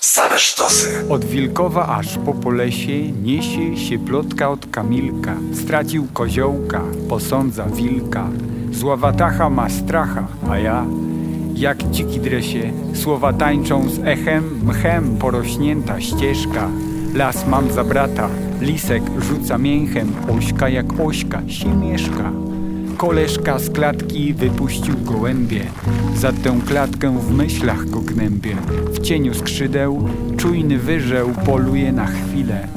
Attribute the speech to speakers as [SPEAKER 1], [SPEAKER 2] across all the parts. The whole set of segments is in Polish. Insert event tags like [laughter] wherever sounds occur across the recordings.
[SPEAKER 1] Same sztosy.
[SPEAKER 2] Od Wilkowa aż po Polesie niesie się plotka od Kamilka. Stracił koziołka, posądza wilka. Z ławatacha ma stracha, a ja jak dziki dresie, słowa tańczą z echem, mchem porośnięta ścieżka. Las mam za brata, lisek rzuca mięchem, ośka jak ośka się mieszka. Koleżka z klatki wypuścił gołębie, za tę klatkę w myślach go gnębię. W cieniu skrzydeł czujny wyżeł poluje na chwilę.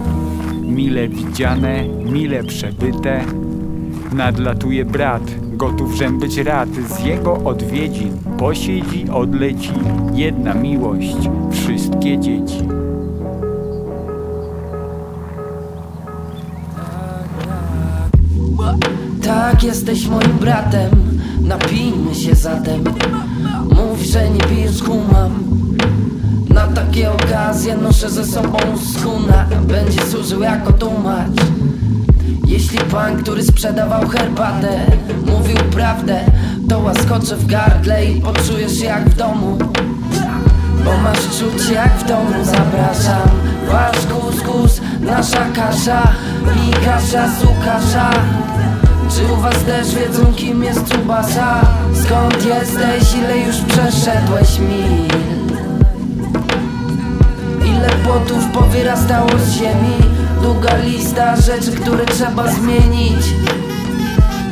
[SPEAKER 2] Mile widziane, mile przebyte, nadlatuje brat, gotów rzębyć rad z jego odwiedzin. Posiedzi, odleci, jedna miłość, wszystkie dzieci.
[SPEAKER 3] Tak, jesteś moim bratem. Napijmy się zatem. Mów, że nie pijesz kumam. Na takie okazje noszę ze sobą skuna. Będzie służył jako tłumacz. Jeśli pan, który sprzedawał herbatę Mówił prawdę To łaskoczę w gardle i poczujesz jak w domu. Bo masz czuć jak w domu zapraszam. Wasz kuskus, nasza kasza I kasza z Łukasza Czy u was też wiedzą kim jest Czubasa? Skąd jesteś, ile już przeszedłeś mil? Ile płotów powyrastało z ziemi? Długa lista rzeczy, które trzeba zmienić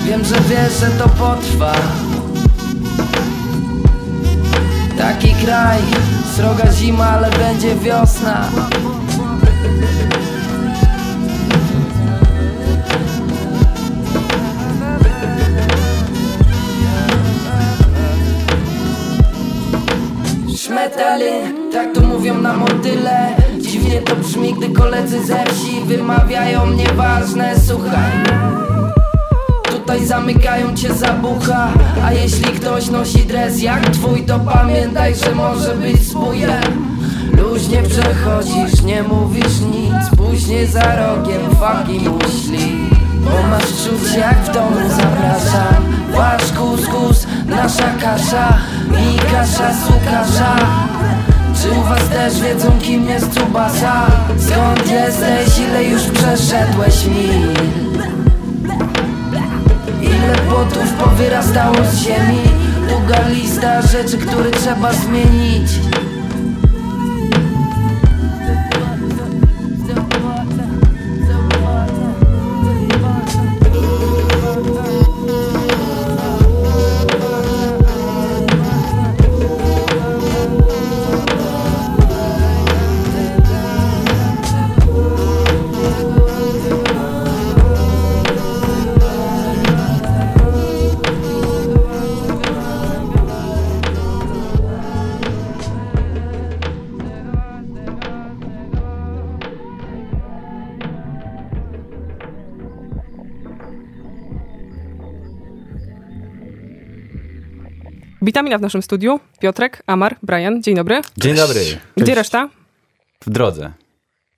[SPEAKER 3] Wiem, że wiesz, że to potrwa Taki kraj, sroga zima, ale będzie wiosna Szmetali, tak tu mówią na motyle. Dziwnie to brzmi, gdy koledzy ze wsi wymawiają nieważne, słuchaj. Tutaj zamykają cię za bucha A jeśli ktoś nosi dres jak twój To pamiętaj, że może być zbójem Luźnie przechodzisz, nie mówisz nic Później za rogiem faki muśli. Bo masz czuć jak w domu zapraszam. Wasz kuskus, nasza kasza I kasza z Łukasza czy u was też wiedzą kim jest Czubasa? Skąd jesteś, ile już przeszedłeś mil? Ile płotów powyrastało z ziemi Długa lista rzeczy, które trzeba zmienić
[SPEAKER 4] Witamina w naszym studiu. Piotrek, Amar, Brian. Dzień dobry.
[SPEAKER 5] Dzień dobry.
[SPEAKER 4] Gdzie reszta?
[SPEAKER 5] W drodze.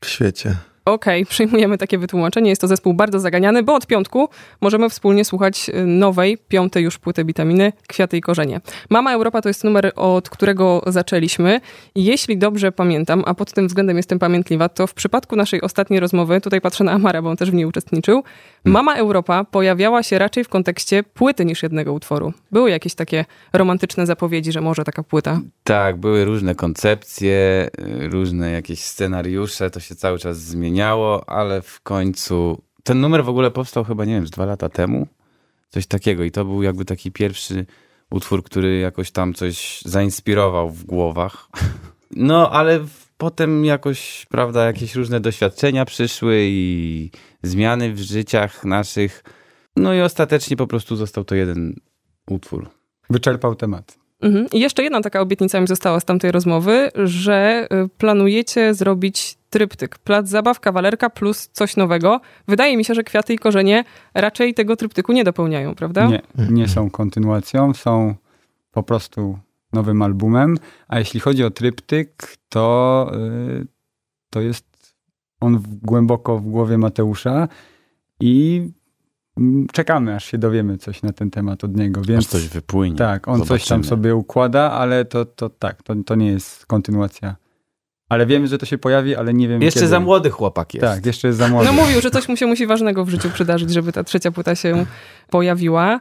[SPEAKER 6] W świecie.
[SPEAKER 4] Okej, przyjmujemy takie wytłumaczenie. Jest to zespół bardzo zaganiany, bo od piątku możemy wspólnie słuchać y, nowej, piątej już płyty witaminy Kwiaty i Korzenie. Mama Europa to jest numer, od którego zaczęliśmy. Jeśli dobrze pamiętam, a pod tym względem jestem pamiętliwa, to w przypadku naszej ostatniej rozmowy, tutaj patrzę na Amara, bo on też w niej uczestniczył, Mama Europa pojawiała się raczej w kontekście płyty niż jednego utworu. Były jakieś takie romantyczne zapowiedzi, że może taka płyta.
[SPEAKER 5] Tak, były różne koncepcje, różne jakieś scenariusze, to się cały czas zmieniało, ale w końcu ten numer w ogóle powstał chyba, nie wiem, z dwa lata temu. Coś takiego i to był jakby taki pierwszy utwór, który jakoś tam coś zainspirował w głowach. [laughs] No, ale potem jakoś, prawda, jakieś różne doświadczenia przyszły i zmiany w życiach naszych. No i ostatecznie po prostu został to jeden utwór.
[SPEAKER 2] Wyczerpał temat.
[SPEAKER 4] Mhm. I jeszcze jedna taka obietnica mi została z tamtej rozmowy, że y, planujecie zrobić tryptyk. Plac zabaw, kawalerka plus coś nowego. Wydaje mi się, że kwiaty i korzenie raczej tego tryptyku nie dopełniają, prawda?
[SPEAKER 2] Nie, nie są kontynuacją, są po prostu nowym albumem. A jeśli chodzi o tryptyk, to, y, to jest on głęboko w głowie Mateusza i czekamy, aż się dowiemy coś na ten temat od niego.
[SPEAKER 5] Aż
[SPEAKER 2] Więc
[SPEAKER 5] coś wypłynie.
[SPEAKER 2] tak, on coś tam
[SPEAKER 5] Zobaczymy.
[SPEAKER 2] sobie układa, ale to, to tak, to, to nie jest kontynuacja Ale wiemy, że to się pojawi, ale nie wiem
[SPEAKER 5] Jeszcze
[SPEAKER 2] kiedy.
[SPEAKER 5] za młody chłopak jest.
[SPEAKER 2] Tak, jeszcze jest za młody.
[SPEAKER 4] No mówił, że coś mu się musi ważnego w życiu przydarzyć, żeby ta trzecia płyta się pojawiła.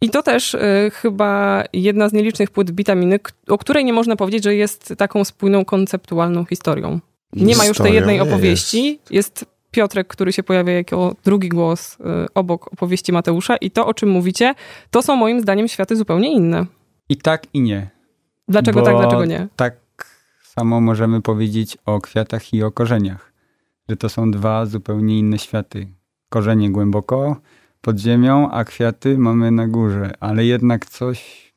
[SPEAKER 4] I to też y, chyba jedna z nielicznych płyt Witaminy, k- o której nie można powiedzieć, że jest taką spójną, konceptualną historią. Nie ma już tej jednej opowieści. Jest. Piotrek, który się pojawia jako drugi głos y, obok opowieści Mateusza i to, o czym mówicie, to są moim zdaniem światy zupełnie inne.
[SPEAKER 2] I tak, i nie.
[SPEAKER 4] Dlaczego
[SPEAKER 2] Bo
[SPEAKER 4] tak, dlaczego nie?
[SPEAKER 2] Tak samo możemy powiedzieć o kwiatach i o korzeniach. Że to są dwa zupełnie inne światy. Korzenie głęboko pod ziemią, a kwiaty mamy na górze. Ale jednak coś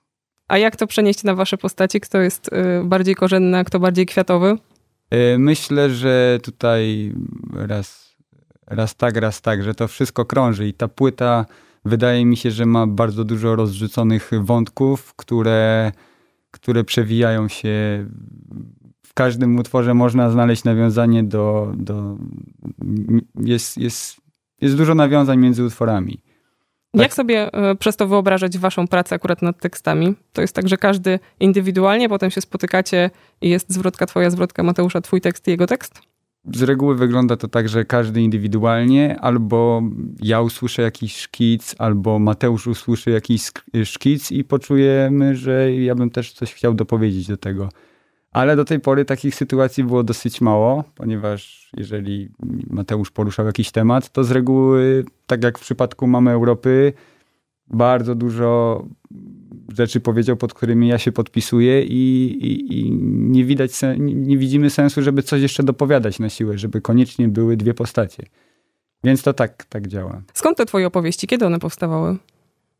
[SPEAKER 4] A jak to przenieść na wasze postaci? Kto jest y, bardziej korzenny, a kto bardziej kwiatowy?
[SPEAKER 2] E, Myślę, że tutaj raz, raz tak, raz tak, że to wszystko krąży i ta płyta wydaje mi się, że ma bardzo dużo rozrzuconych wątków, które, które przewijają się. W każdym utworze można znaleźć nawiązanie do. do jest, jest, jest dużo nawiązań między utworami. Tak.
[SPEAKER 4] Jak sobie e, przez to wyobrażać waszą pracę akurat nad tekstami? To jest tak, że każdy indywidualnie, potem się spotykacie i jest zwrotka twoja, zwrotka Mateusza, twój tekst i jego tekst?
[SPEAKER 2] Z reguły wygląda to tak, że każdy indywidualnie, albo ja usłyszę jakiś szkic, albo Mateusz usłyszy jakiś szkic i poczujemy, że ja bym też coś chciał dopowiedzieć do tego. Ale do tej pory takich sytuacji było dosyć mało, ponieważ jeżeli Mateusz poruszał jakiś temat, to z reguły, tak jak w przypadku Mamy Europy, bardzo dużo rzeczy powiedział, pod którymi ja się podpisuję i, i, i nie widać, nie widzimy sensu, żeby coś jeszcze dopowiadać na siłę, żeby koniecznie były dwie postacie. Więc to tak, tak działa.
[SPEAKER 4] Skąd te twoje opowieści? Kiedy one powstawały?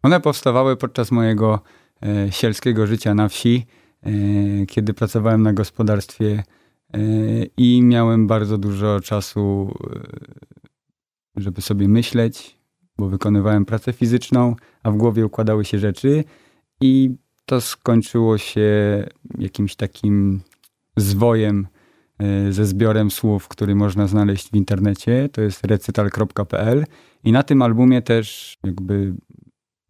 [SPEAKER 2] One powstawały podczas mojego e, sielskiego życia na wsi, e, kiedy pracowałem na gospodarstwie e, i miałem bardzo dużo czasu, e, żeby sobie myśleć, bo wykonywałem pracę fizyczną, a w głowie układały się rzeczy i to skończyło się jakimś takim zwojem e, ze zbiorem słów, który można znaleźć w internecie. To jest recytal.pl i na tym albumie też jakby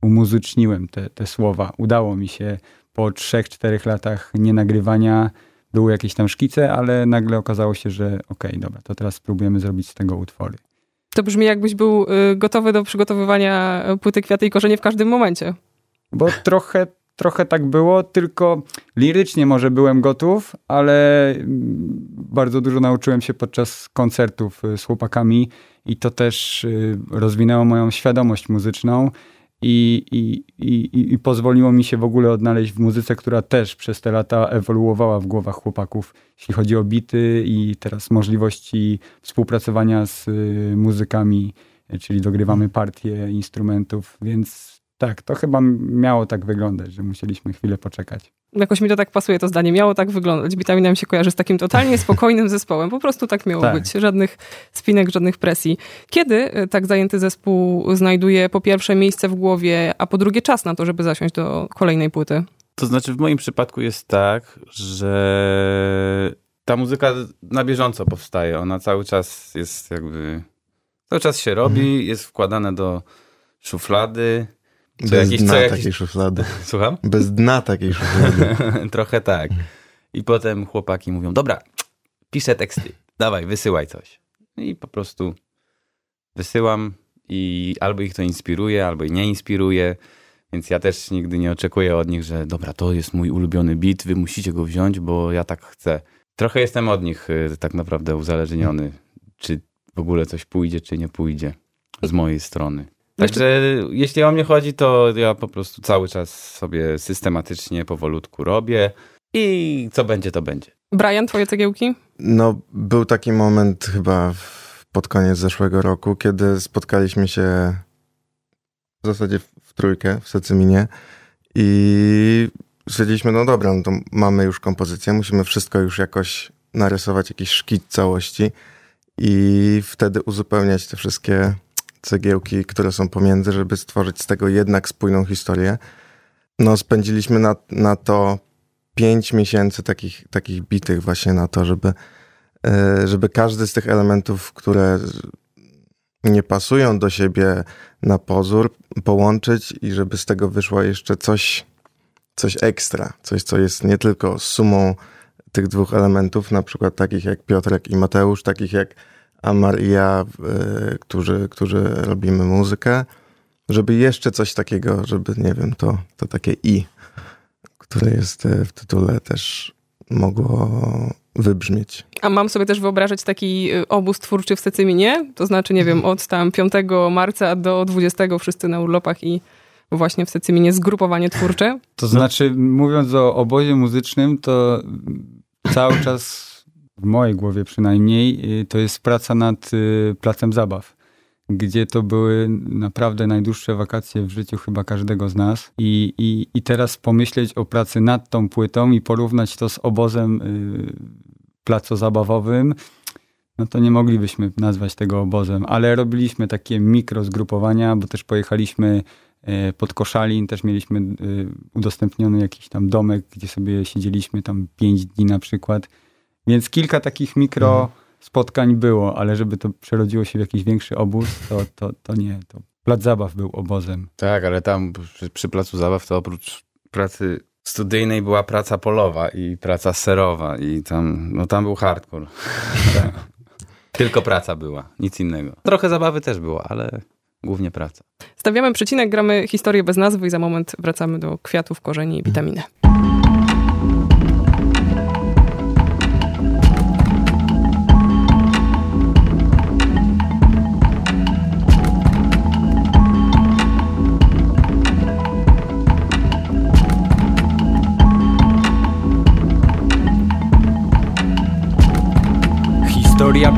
[SPEAKER 2] umuzyczniłem te, te słowa. Udało mi się po 3-4 latach nienagrywania. Były jakieś tam szkice, ale nagle okazało się, że okej, dobra, to teraz spróbujemy zrobić z tego utwory.
[SPEAKER 4] To brzmi jakbyś był y, gotowy do przygotowywania płyty Kwiaty i Korzenie w każdym momencie.
[SPEAKER 2] Bo trochę, trochę tak było, tylko lirycznie może byłem gotów, ale mm, bardzo dużo nauczyłem się podczas koncertów y, z chłopakami i to też y, rozwinęło moją świadomość muzyczną i, i, i, i pozwoliło mi się w ogóle odnaleźć w muzyce, która też przez te lata ewoluowała w głowach chłopaków, jeśli chodzi o bity i teraz możliwości współpracowania z y, muzykami, czyli dogrywamy partie instrumentów, więc tak, to chyba miało tak wyglądać, że musieliśmy chwilę poczekać.
[SPEAKER 4] Jakoś mi to tak pasuje, to zdanie. Miało tak wyglądać. Witamina mi się kojarzy z takim totalnie [laughs] spokojnym zespołem. Po prostu tak miało
[SPEAKER 2] Tak.
[SPEAKER 4] być. Żadnych spinek, żadnych presji. Kiedy y, tak zajęty zespół znajduje po pierwsze miejsce w głowie, a po drugie czas na to, żeby zasiąść do kolejnej płyty?
[SPEAKER 5] To znaczy w moim przypadku jest tak, że ta muzyka na bieżąco powstaje. Ona cały czas jest jakby... Cały czas się robi, jest wkładane do szuflady. Co
[SPEAKER 1] Bez
[SPEAKER 5] jakiś-
[SPEAKER 1] dna
[SPEAKER 5] co jakiś-
[SPEAKER 1] takiej szuflady. [laughs]
[SPEAKER 5] Słucham?
[SPEAKER 1] Bez dna takiej szuflady. [laughs]
[SPEAKER 5] Trochę tak. I potem chłopaki mówią, dobra, piszę teksty, dawaj, wysyłaj coś. I po prostu wysyłam i albo ich to inspiruje, albo i nie inspiruje. Więc ja też nigdy nie oczekuję od nich, że dobra, to jest mój ulubiony beat, wy musicie go wziąć, bo ja tak chcę. Trochę jestem od nich y, tak naprawdę uzależniony, czy w ogóle coś pójdzie, czy nie pójdzie z mojej strony. Także jeśli o mnie chodzi, to ja po prostu cały czas sobie systematycznie, powolutku robię i co będzie, to będzie.
[SPEAKER 4] Brian, twoje cegiełki?
[SPEAKER 1] No, był taki moment chyba pod koniec zeszłego roku, kiedy spotkaliśmy się w zasadzie w trójkę w Secyminie i stwierdziliśmy, no dobra, no to mamy już kompozycję, musimy wszystko już jakoś narysować, jakiś szkic całości i wtedy uzupełniać te wszystkie cegiełki, które są pomiędzy, żeby stworzyć z tego jednak spójną historię. No, spędziliśmy na, na to pięć miesięcy takich, takich bitych właśnie na to, żeby, e, żeby każdy z tych elementów, które nie pasują do siebie na pozór, połączyć i żeby z tego wyszło jeszcze coś, coś ekstra. Coś, co jest nie tylko sumą tych dwóch elementów, na przykład takich jak Piotrek i Mateusz, takich jak Amar i ja, y, którzy, którzy robimy muzykę, żeby jeszcze coś takiego, żeby, nie wiem, to, to takie i, które jest y, w tytule też mogło wybrzmieć.
[SPEAKER 4] A mam sobie też wyobrażać taki y, obóz twórczy w Secyminie? To znaczy, nie wiem, od tam 5 marca do 20 wszyscy na urlopach i właśnie w Secyminie zgrupowanie twórcze?
[SPEAKER 2] To znaczy, mówiąc o obozie muzycznym, to cały czas w mojej głowie przynajmniej y, to jest praca nad y, placem zabaw gdzie to były naprawdę najdłuższe wakacje w życiu chyba każdego z nas. I, i, i teraz pomyśleć o pracy nad tą płytą i porównać to z obozem y, placozabawowym, no to nie moglibyśmy nazwać tego obozem, ale robiliśmy takie mikro zgrupowania, bo też pojechaliśmy y, pod Koszalin, też mieliśmy udostępniony jakiś tam domek, gdzie sobie siedzieliśmy tam pięć dni na przykład. Więc kilka takich mikro mhm spotkań było, ale żeby to przerodziło się w jakiś większy obóz, to, to, to nie. To plac zabaw był obozem.
[SPEAKER 5] Tak, ale tam przy, przy placu zabaw to oprócz pracy studyjnej była praca polowa i praca serowa i tam, no tam był hardcore. [laughs] Tylko praca była, nic innego. Trochę zabawy też było, ale głównie praca.
[SPEAKER 4] Stawiamy przecinek, gramy historię bez nazwy i za moment wracamy do kwiatów, korzeni i witaminy.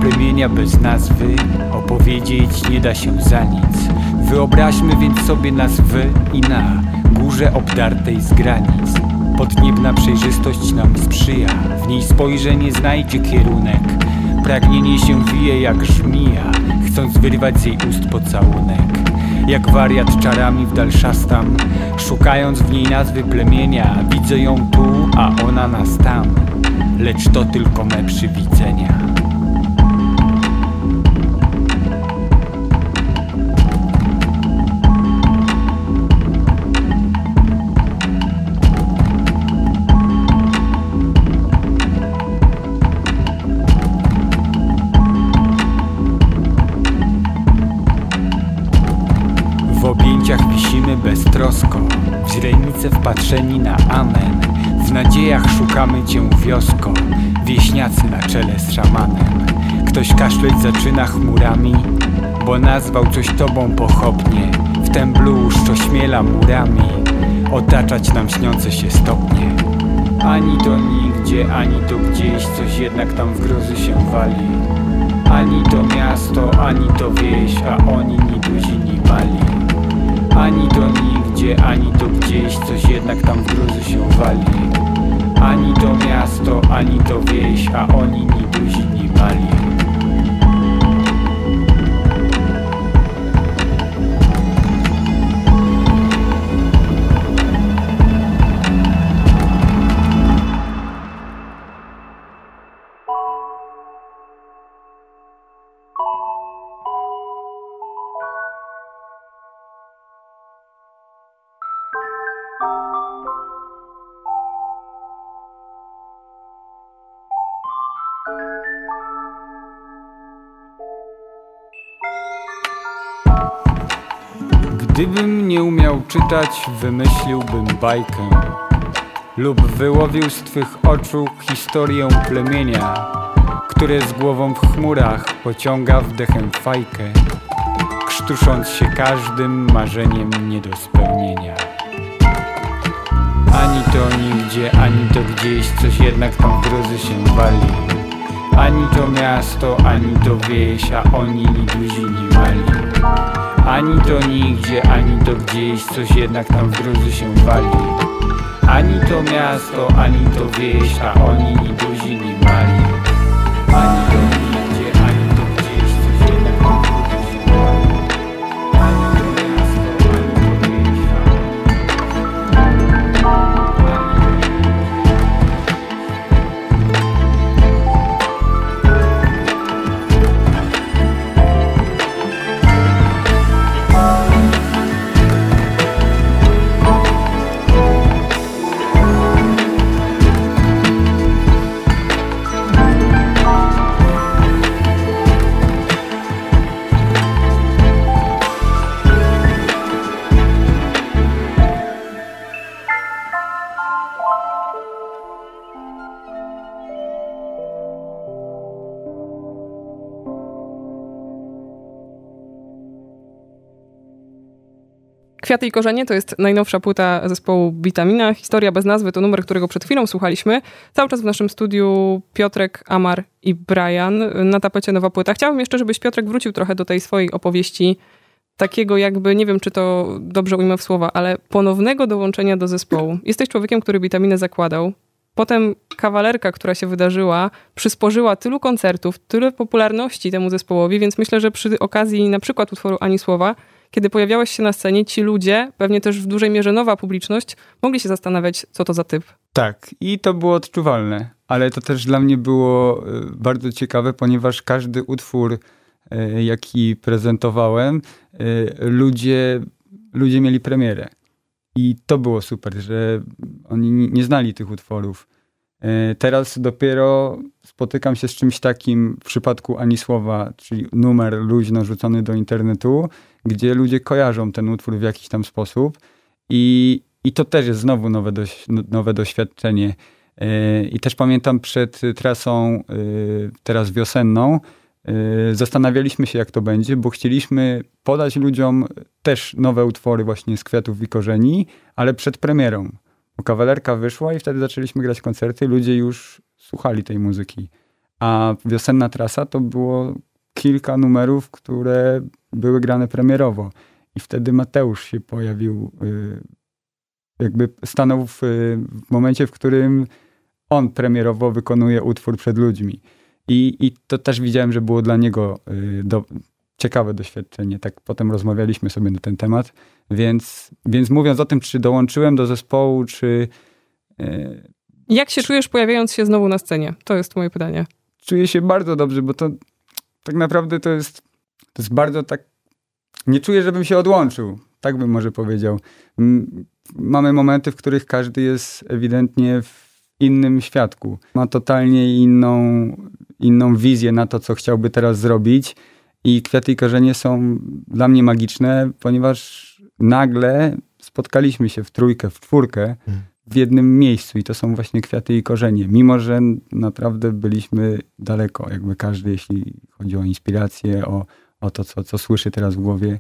[SPEAKER 2] Plemienia bez nazwy Opowiedzieć nie da się za nic. Wyobraźmy więc sobie nas w i na Górze obdartej z granic. Podniebna przejrzystość nam sprzyja W niej spojrzenie znajdzie kierunek. Pragnienie się wije jak żmija Chcąc wyrwać z jej ust pocałunek. Jak wariat czarami w dal szastam Szukając w niej nazwy plemienia Widzę ją tu, a ona nas tam. Lecz to tylko me przywidzenia beztrosko W źrenice wpatrzeni na amen. W nadziejach szukamy cię wiosko Wieśniacy na czele z szamanem. Ktoś kaszleć zaczyna chmurami Bo nazwał coś tobą pochopnie. W temblu szczośmiela murami. Otaczać nam śniące się stopnie. Ani to nigdzie, ani to gdzieś Coś jednak tam w grozy się wali. Ani to miasto, ani to wieś A oni ni duzi, ni mali. Ani to ani to gdzieś Coś jednak tam w gruzy się wali. Ani to miasto, ani to wieś A oni ni duzi, ni mali Gdybym nie umiał czytać, wymyśliłbym bajkę. Lub wyłowił z twych oczu historię plemienia Które z głową w chmurach pociąga wdechem fajkę Krztusząc się każdym marzeniem nie do spełnienia Ani to nigdzie, ani to gdzieś, coś jednak tam w grozy się wali. Ani to miasto, ani to wieś, a oni ni duzi, mali ani to nigdzie, ani to gdzieś Coś jednak tam w gruzy się wali. Ani to miasto, ani to wieś A oni ni duzi, ni mali
[SPEAKER 4] Kwiaty i korzenie to jest najnowsza płyta zespołu Witamina. Historia bez nazwy to numer, którego przed chwilą słuchaliśmy. Cały czas w naszym studiu Piotrek, Amar i Brian. Na tapecie nowa płyta. Chciałabym jeszcze, żebyś Piotrek wrócił trochę do tej swojej opowieści takiego jakby, nie wiem czy to dobrze ujmę w słowa, ale ponownego dołączenia do zespołu. Jesteś człowiekiem, który witaminę zakładał. Potem kawalerka, która się wydarzyła, przysporzyła tylu koncertów, tyle popularności temu zespołowi, więc myślę, że przy okazji na przykład utworu Ani Słowa, kiedy pojawiałeś się na scenie, ci ludzie, pewnie też w dużej mierze nowa publiczność, mogli się zastanawiać, co to za typ.
[SPEAKER 2] Tak, i to było odczuwalne, ale to też dla mnie było y, bardzo ciekawe, ponieważ każdy utwór, y, jaki prezentowałem, y, ludzie, ludzie mieli premierę. I to było super, że oni nie znali tych utworów. E, teraz dopiero spotykam się z czymś takim w przypadku Ani Słowa, czyli numer luźno rzucony do internetu, gdzie ludzie kojarzą ten utwór w jakiś tam sposób. I, i to też jest znowu nowe, doś, nowe doświadczenie. E, I też pamiętam przed trasą e, teraz wiosenną, zastanawialiśmy się, jak to będzie, bo chcieliśmy podać ludziom też nowe utwory właśnie z kwiatów i korzeni, ale przed premierą. Bo kawalerka wyszła i wtedy zaczęliśmy grać koncerty, ludzie już słuchali tej muzyki. A wiosenna trasa to było kilka numerów, które były grane premierowo. I wtedy Mateusz się pojawił, y, jakby stanął w, w momencie, w którym on premierowo wykonuje utwór przed ludźmi. I, I to też widziałem, że było dla niego y, do, ciekawe doświadczenie. Tak potem rozmawialiśmy sobie na ten temat. Więc, więc mówiąc o tym, czy dołączyłem do zespołu, czy.
[SPEAKER 4] Yy, Jak się czujesz pojawiając się znowu na scenie? To jest moje pytanie.
[SPEAKER 2] Czuję się bardzo dobrze, bo to tak naprawdę to jest, to jest bardzo tak. Nie czuję, żebym się odłączył. Tak bym może powiedział. Mamy momenty, w których każdy jest ewidentnie w innym świadku. Ma totalnie inną, inną wizję na to, co chciałby teraz zrobić i kwiaty i korzenie są dla mnie magiczne, ponieważ nagle spotkaliśmy się w trójkę, w czwórkę w jednym miejscu i to są właśnie kwiaty i korzenie. Mimo, że naprawdę byliśmy daleko, jakby każdy, jeśli chodzi o inspirację, o, o to, co, co słyszy teraz w głowie.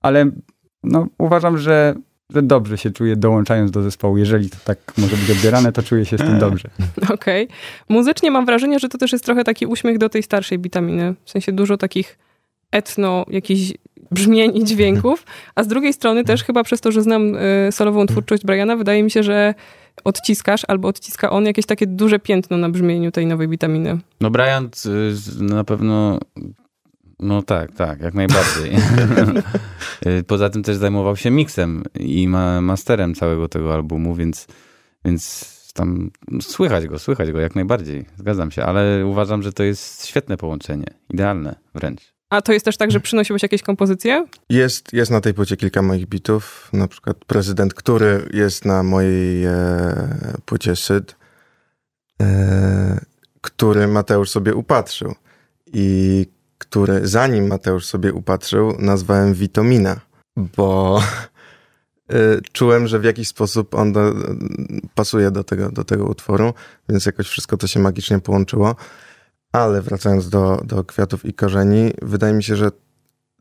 [SPEAKER 2] Ale no, uważam, że, że dobrze się czuję dołączając do zespołu. Jeżeli to tak może być odbierane, to czuję się z tym dobrze. [laughs]
[SPEAKER 4] Okej. Okay. Muzycznie mam wrażenie, że to też jest trochę taki uśmiech do tej starszej witaminy. W sensie dużo takich etno, jakichś brzmień i dźwięków, a z drugiej strony też chyba przez to, że znam y, solową twórczość Briana, wydaje mi się, że odciskasz albo odciska on jakieś takie duże piętno na brzmieniu tej nowej witaminy.
[SPEAKER 5] No Brian y, na pewno no tak, tak, jak najbardziej. [laughs] Y, poza tym też zajmował się miksem i ma masterem całego tego albumu, więc, więc tam słychać go, słychać go jak najbardziej. Zgadzam się, ale uważam, że to jest świetne połączenie. Idealne wręcz.
[SPEAKER 4] A to jest też tak, że przynosiłeś jakieś kompozycje?
[SPEAKER 1] Jest, jest na tej płycie kilka moich bitów. Na przykład Prezydent, który jest na mojej e, płycie Syd, e, który Mateusz sobie upatrzył. I który zanim Mateusz sobie upatrzył, nazwałem Witomina, bo e, [laughs] czułem, że w jakiś sposób on do, pasuje do tego, do tego utworu, więc jakoś wszystko to się magicznie połączyło. Ale wracając do, do kwiatów i korzeni, wydaje mi się, że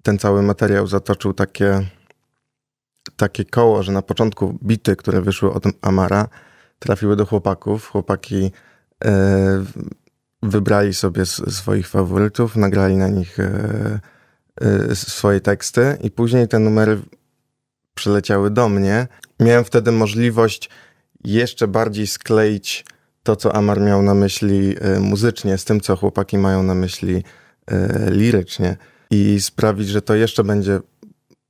[SPEAKER 1] ten cały materiał zatoczył takie, takie koło, że na początku bity, które wyszły od Amara, trafiły do chłopaków. Chłopaki e, wybrali sobie swoich faworytów, nagrali na nich e, e, swoje teksty i później te numery przyleciały do mnie. Miałem wtedy możliwość jeszcze bardziej skleić to, co Amar miał na myśli e, muzycznie, z tym, co chłopaki mają na myśli lirycznie i sprawić, że to jeszcze będzie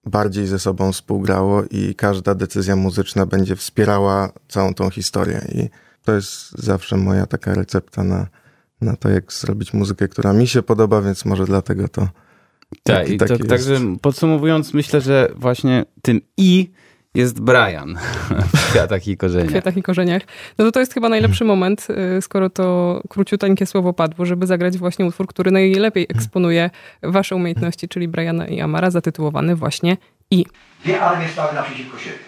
[SPEAKER 1] bardziej ze sobą współgrało i każda decyzja muzyczna będzie wspierała całą tą historię. I to jest zawsze moja taka recepta na, na to, jak zrobić muzykę, która mi się podoba, więc może dlatego to.
[SPEAKER 5] Tak, i to, także podsumowując, myślę, że właśnie tym i jest Brian [laughs] w Kwiatach i Korzeniach.
[SPEAKER 4] W Kwiatach i Korzeniach. No to to jest chyba najlepszy moment, y, skoro to króciuteńkie słowo padło, żeby zagrać właśnie utwór, który najlepiej eksponuje wasze umiejętności, czyli Briana i Amara, zatytułowany właśnie I.
[SPEAKER 6] Dwie armie stały naprzeciwko siebie.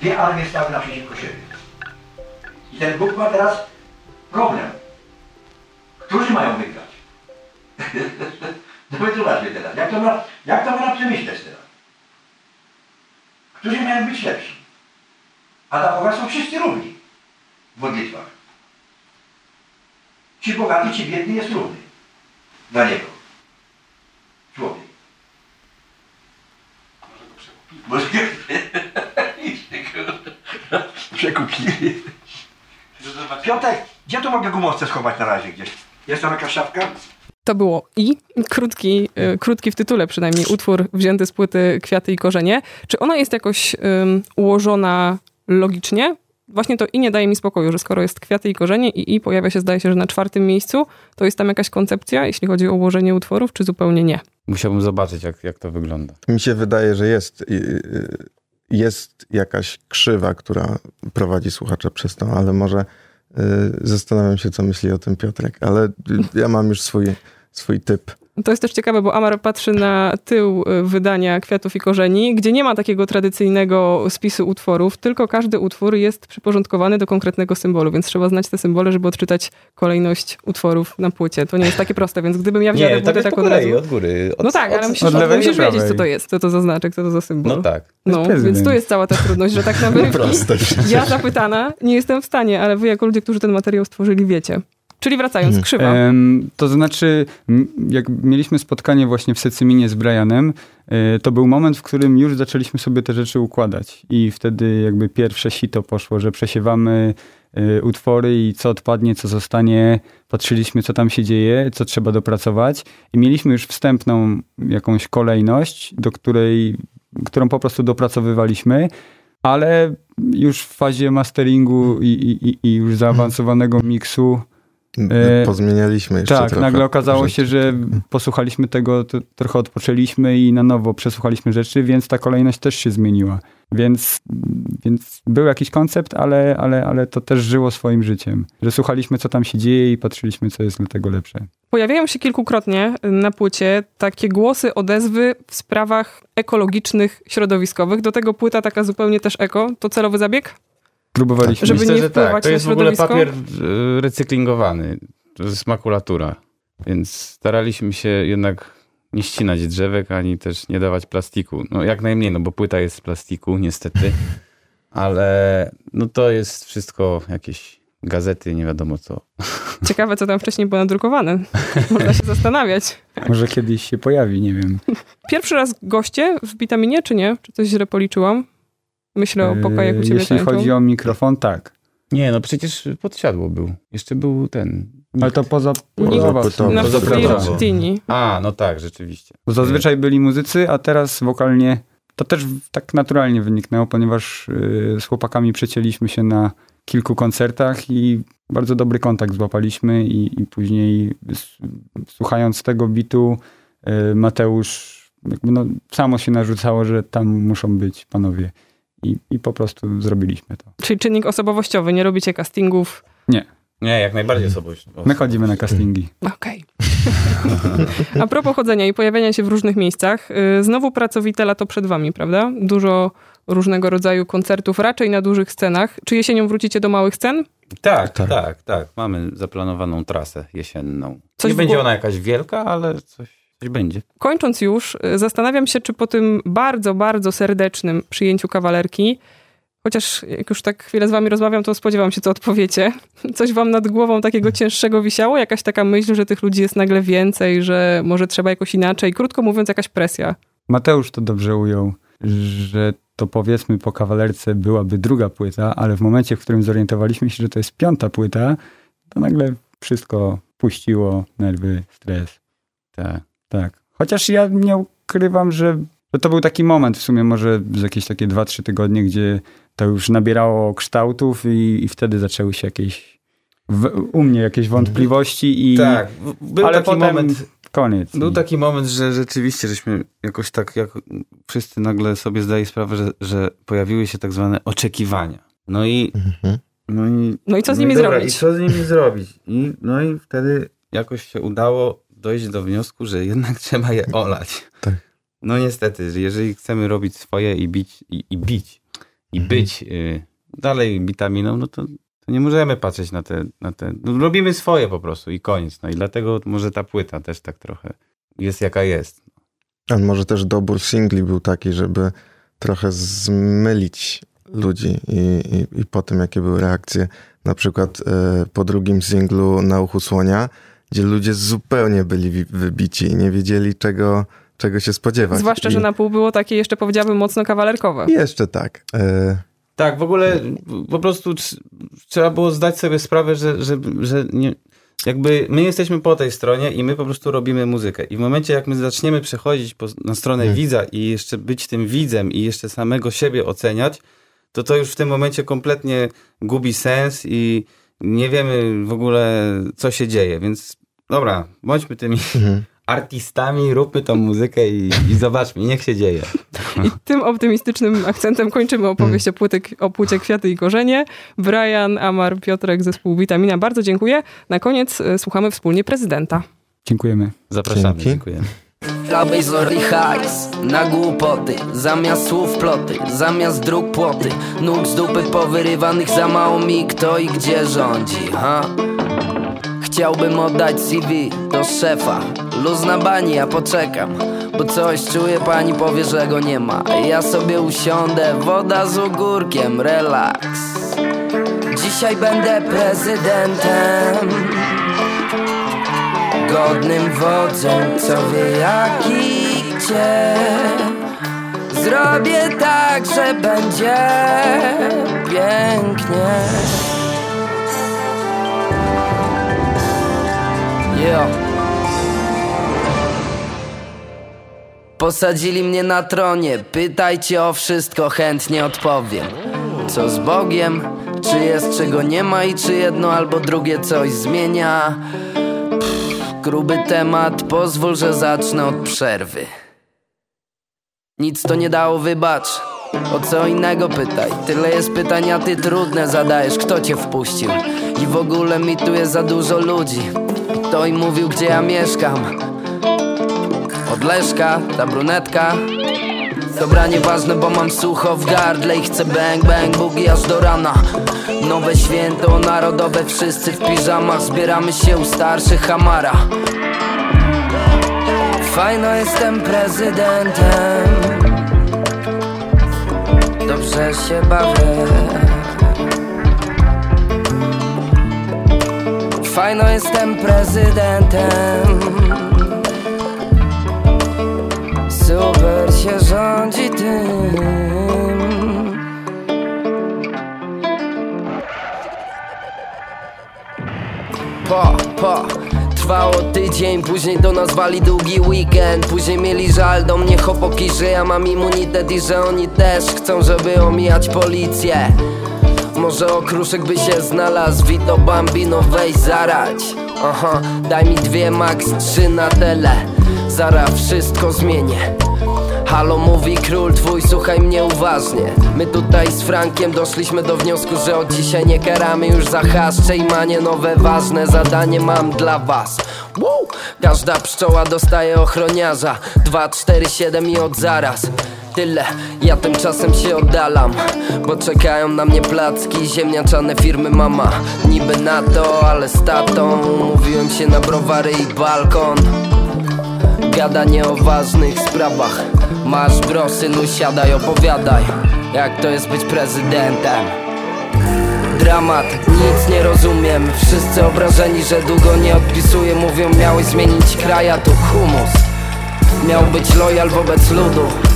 [SPEAKER 6] Dwie armie stały naprzeciwko siebie. I ten Bóg ma teraz problem. Którzy mają wygrać? [laughs] No wytłumacz mnie teraz. Jak to, ma, jak to można przemyśleć teraz? Którzy mają być lepsi? A dla Boga są wszyscy równi w modlitwach. Ci bogaty, ci biedny jest równy dla Niego. Człowiek. Może go Przekupili. Piątek, gdzie tu mogę gumowce schować na razie gdzieś? Jest tam jakaś szafka?
[SPEAKER 4] To było i krótki, y, krótki w tytule przynajmniej utwór wzięty z płyty Kwiaty i Korzenie. Czy ona jest jakoś ym, ułożona logicznie? Właśnie to i nie daje mi spokoju, że skoro jest Kwiaty i Korzenie i i pojawia się zdaje się, że na czwartym miejscu, to jest tam jakaś koncepcja, jeśli chodzi o ułożenie utworów, czy zupełnie nie?
[SPEAKER 5] Musiałbym zobaczyć, jak, jak to wygląda.
[SPEAKER 1] Mi się wydaje, że jest, jest jakaś krzywa, która prowadzi słuchacza przez to, ale może y, zastanawiam się, co myśli o tym Piotrek, ale y, ja mam już swój, swój typ.
[SPEAKER 4] To jest też ciekawe, bo Amar patrzy na tył y, wydania Kwiatów i Korzeni, gdzie nie ma takiego tradycyjnego spisu utworów, tylko każdy utwór jest przyporządkowany do konkretnego symbolu, więc trzeba znać te symbole, żeby odczytać kolejność utworów na płycie. To nie jest takie proste, więc gdybym ja
[SPEAKER 5] Nie,
[SPEAKER 4] tę
[SPEAKER 5] tak
[SPEAKER 4] tak od razu...
[SPEAKER 5] kolei, od góry. Od,
[SPEAKER 4] No tak, ale
[SPEAKER 5] od-
[SPEAKER 4] musisz,
[SPEAKER 5] od lewej
[SPEAKER 4] musisz wiedzieć, co to jest, co to za znaczek, co to za symbol.
[SPEAKER 5] No tak.
[SPEAKER 4] No, więc tu jest cała ta trudność, że tak [laughs] na wyrywki ja zapytana nie jestem w stanie, ale wy jako ludzie, którzy ten materiał stworzyli, wiecie. Czyli wracając, krzywa.
[SPEAKER 2] Em, to znaczy, jak mieliśmy spotkanie właśnie w Secyminie z Brianem, e, to był moment, w którym już zaczęliśmy sobie te rzeczy układać. I wtedy jakby pierwsze sito poszło, że przesiewamy e, utwory i co odpadnie, co zostanie. Patrzyliśmy, co tam się dzieje, co trzeba dopracować. I mieliśmy już wstępną jakąś kolejność, do której, którą po prostu dopracowywaliśmy. Ale już w fazie masteringu i, i, i- już zaawansowanego miksu
[SPEAKER 1] Pozmienialiśmy jeszcze
[SPEAKER 2] tak,
[SPEAKER 1] trochę.
[SPEAKER 2] nagle okazało
[SPEAKER 1] rzeczy.
[SPEAKER 2] się, że posłuchaliśmy tego, to trochę odpoczęliśmy i na nowo przesłuchaliśmy rzeczy, więc ta kolejność też się zmieniła. Więc, więc był jakiś koncept, ale, ale, ale to też żyło swoim życiem. Że słuchaliśmy, co tam się dzieje i patrzyliśmy, co jest dla tego lepsze.
[SPEAKER 4] Pojawiają się kilkukrotnie na płycie takie głosy, odezwy w sprawach ekologicznych, środowiskowych. Do tego płyta taka zupełnie też eko. To celowy zabieg?
[SPEAKER 2] Próbowaliśmy.
[SPEAKER 4] Żeby
[SPEAKER 5] Myślę,
[SPEAKER 4] nie
[SPEAKER 5] że tak. To jest w ogóle papier y, recyklingowany. To jest makulatura. Więc staraliśmy się jednak nie ścinać drzewek, ani też nie dawać plastiku. No jak najmniej, no bo płyta jest z plastiku, niestety. [laughs] Ale no to jest wszystko jakieś gazety, nie wiadomo co. [laughs]
[SPEAKER 4] Ciekawe, co tam wcześniej było nadrukowane. [laughs] Można się zastanawiać.
[SPEAKER 2] Może kiedyś się pojawi, nie wiem.
[SPEAKER 4] Pierwszy raz goście w Witaminie, czy nie? Czy coś źle policzyłam? Myślę o pokoju, jak u ciebie
[SPEAKER 2] Jeśli
[SPEAKER 4] tańczą.
[SPEAKER 2] chodzi o mikrofon, tak.
[SPEAKER 5] Nie, no przecież podsiadło był. Jeszcze był ten.
[SPEAKER 2] Ale to poza...
[SPEAKER 4] Nikt.
[SPEAKER 2] poza.
[SPEAKER 4] Na
[SPEAKER 5] Poza
[SPEAKER 4] Free
[SPEAKER 5] płytowo.
[SPEAKER 4] Tini.
[SPEAKER 5] A, no tak, rzeczywiście.
[SPEAKER 2] Bo zazwyczaj byli muzycy, a teraz wokalnie to też tak naturalnie wyniknęło, ponieważ y, z chłopakami przecięliśmy się na kilku koncertach i bardzo dobry kontakt złapaliśmy i, i później słuchając tego bitu y, Mateusz jakby no, samo się narzucało, że tam muszą być panowie i, i po prostu zrobiliśmy to.
[SPEAKER 4] Czyli czynnik osobowościowy. Nie robicie castingów.
[SPEAKER 5] Nie, jak najbardziej osobowość.
[SPEAKER 2] My chodzimy na castingi.
[SPEAKER 4] Okej. [laughs] A propos chodzenia i pojawiania się w różnych miejscach, y, znowu pracowite lato przed wami, prawda? Dużo różnego rodzaju koncertów, raczej na dużych scenach. Czy jesienią wrócicie do małych scen?
[SPEAKER 5] Tak,
[SPEAKER 1] Tak.
[SPEAKER 5] tak, tak, Mamy zaplanowaną trasę jesienną.
[SPEAKER 4] Coś
[SPEAKER 5] nie będzie ona jakaś wielka, ale coś, coś będzie.
[SPEAKER 4] Kończąc już, y, zastanawiam się, czy po tym bardzo, bardzo serdecznym przyjęciu kawalerki, chociaż jak już tak chwilę z wami rozmawiam, to spodziewam się, co odpowiecie. [laughs] Coś wam nad głową takiego cięższego wisiało? Jakaś taka myśl, że tych ludzi jest nagle więcej, że może trzeba jakoś inaczej? Krótko mówiąc, jakaś presja.
[SPEAKER 2] Mateusz to dobrze ujął, że to powiedzmy po kawalerce byłaby druga płyta, ale w momencie, w którym zorientowaliśmy się, że to jest piąta płyta, to nagle wszystko puściło, nerwy, stres.
[SPEAKER 5] Tak.
[SPEAKER 2] Tak. Chociaż ja nie ukrywam, że, to był taki moment w sumie, może z jakieś takie 2-3 tygodnie, gdzie to już nabierało kształtów i, i wtedy zaczęły się jakieś w, u mnie jakieś wątpliwości i
[SPEAKER 5] Tak, był
[SPEAKER 2] ale
[SPEAKER 5] taki
[SPEAKER 2] potem
[SPEAKER 5] moment.
[SPEAKER 2] koniec.
[SPEAKER 5] Był
[SPEAKER 2] I-
[SPEAKER 5] taki moment, że rzeczywiście żeśmy jakoś tak, jak wszyscy nagle sobie zdaje sprawę, że, że pojawiły się tak zwane oczekiwania. No i
[SPEAKER 1] Mhm.
[SPEAKER 5] No i,
[SPEAKER 4] No i co z
[SPEAKER 5] no
[SPEAKER 4] nimi
[SPEAKER 5] dobra,
[SPEAKER 4] zrobić?
[SPEAKER 5] I co z nimi zrobić? I, no i wtedy jakoś się udało dojść do wniosku, że jednak [laughs] trzeba je olać.
[SPEAKER 1] Tak.
[SPEAKER 5] No niestety, że jeżeli chcemy robić swoje i bić, i, i bić, i mhm. być y, dalej witaminą, no to, to, nie możemy patrzeć na te, na te. No, robimy swoje po prostu i koniec. No i dlatego może ta płyta też tak trochę jest jaka jest.
[SPEAKER 1] A może też dobór singli był taki, żeby trochę zmylić ludzi i, i, i po tym, jakie były reakcje, na przykład y, po drugim singlu Na uchu słonia, gdzie ludzie zupełnie byli wybici i nie wiedzieli czego, czego się spodziewać.
[SPEAKER 4] Zwłaszcza, I... że na pół było takie jeszcze powiedziałbym mocno kawalerkowe.
[SPEAKER 1] Jeszcze tak. Y...
[SPEAKER 5] Tak, w ogóle po prostu trzeba było zdać sobie sprawę, że, że, że nie, jakby my jesteśmy po tej stronie i my po prostu robimy muzykę. I w momencie, jak my zaczniemy przechodzić po, na stronę hmm. widza i jeszcze być tym widzem i jeszcze samego siebie oceniać, to to już w tym momencie kompletnie gubi sens i nie wiemy w ogóle, co się dzieje. Więc dobra, bądźmy tymi mhm. artystami, róbmy tą muzykę i, i zobaczmy, niech się dzieje.
[SPEAKER 4] I tym optymistycznym akcentem kończymy opowieść o, płyty, o płycie Kwiaty i Korzenie. Brian, Amar, Piotrek, zespół Witamina. Bardzo dziękuję. Na koniec e, słuchamy wspólnie prezydenta.
[SPEAKER 2] Dziękujemy.
[SPEAKER 5] Zapraszamy. Dzięki. Dziękujemy.
[SPEAKER 3] Prawej zori hajs na głupoty Zamiast słów ploty, zamiast dróg płoty Nóg z dupy powyrywanych za mało mi kto i gdzie rządzi, ha? Chciałbym oddać CV do szefa. Luz na bani, ja poczekam Bo coś czuję, pani powie, że go nie ma. Ja sobie usiądę, woda z ogórkiem, relaks. Dzisiaj będę prezydentem Godnym wodzem, co wie jak i gdzie. Zrobię tak, że będzie pięknie Yeah. Posadzili mnie na tronie, pytajcie o wszystko, chętnie odpowiem. Co z Bogiem? Czy jest czego nie ma i czy jedno albo drugie coś zmienia? Pff, gruby temat, pozwól, że zacznę od przerwy. Nic to nie dało, wybacz. O co innego pytaj Tyle jest pytań, a ty trudne zadajesz Kto cię wpuścił? I w ogóle mi tu jest za dużo ludzi Kto im mówił, gdzie ja mieszkam? Odleszka, ta brunetka. Dobra, nieważne, bo mam sucho w gardle I chcę bang, bang, bugi aż do rana. Nowe święto narodowe, wszyscy w piżamach. Zbieramy się u starszych Hamara Fajno jestem prezydentem. Dobrze się bawię Fajno jestem prezydentem. Super się rządzi tym. Po, po. Trwało tydzień, później do nas wali długi weekend. Później mieli żal do mnie chopoki, że ja mam immunitet I że oni też chcą, żeby omijać policję Może okruszek by się znalazł, Vito Bambino weź zarać. Aha, daj mi dwie, max trzy na tele. Zara wszystko zmienię. Halo mówi król twój, słuchaj mnie uważnie. My tutaj z Frankiem doszliśmy do wniosku, że od dzisiaj nie karamy już za haszcze i manie Nowe ważne zadanie mam dla was. Woo! Każda pszczoła dostaje ochroniarza. 2, 4, 7 i od zaraz Tyle, ja tymczasem się oddalam Bo czekają na mnie placki. Ziemniaczane firmy mama Niby na to, ale z tatą Mówiłem się na browary i balkon. Gadanie o ważnych sprawach. Masz bro, synu, siadaj, opowiadaj Jak to jest być prezydentem. Dramat, nic nie rozumiem. Wszyscy obrażeni, że długo nie odpisuję. Mówią, miałeś zmienić kraj, a tu humus. Miał być lojal wobec ludu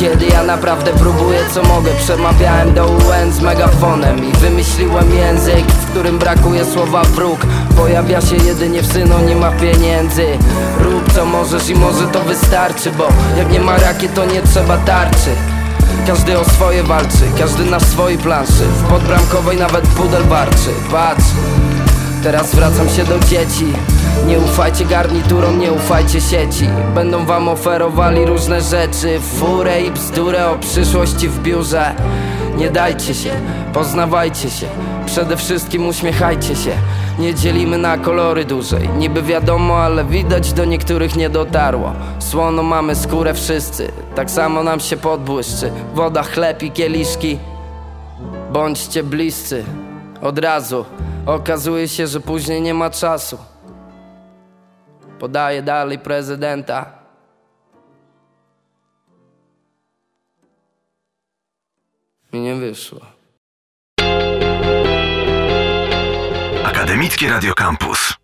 [SPEAKER 3] kiedy ja naprawdę próbuję co mogę Przemawiałem do UN z megafonem I wymyśliłem język, w którym brakuje słowa wróg. Pojawia się jedynie w synonimach pieniędzy. Rób co możesz i może to wystarczy Bo jak nie ma rakiet to nie trzeba tarczy. Każdy o swoje walczy, każdy na swojej planszy. W podbramkowej nawet pudel warczy. Patrz, teraz wracam się do dzieci. Nie ufajcie garniturom, nie ufajcie sieci. Będą wam oferowali różne rzeczy. Furę i bzdurę o przyszłości w biurze. Nie dajcie się, poznawajcie się. Przede wszystkim uśmiechajcie się. Nie dzielimy na kolory dłużej. Niby wiadomo, ale widać do niektórych nie dotarło. Słono mamy skórę wszyscy. Tak samo nam się podbłyszczy. Woda, chleb i kieliszki. Bądźcie bliscy. Od razu Okazuje się, że później nie ma czasu. Podaję dalej prezydenta. Mi nie wyszło.
[SPEAKER 7] Akademickie Radio Campus.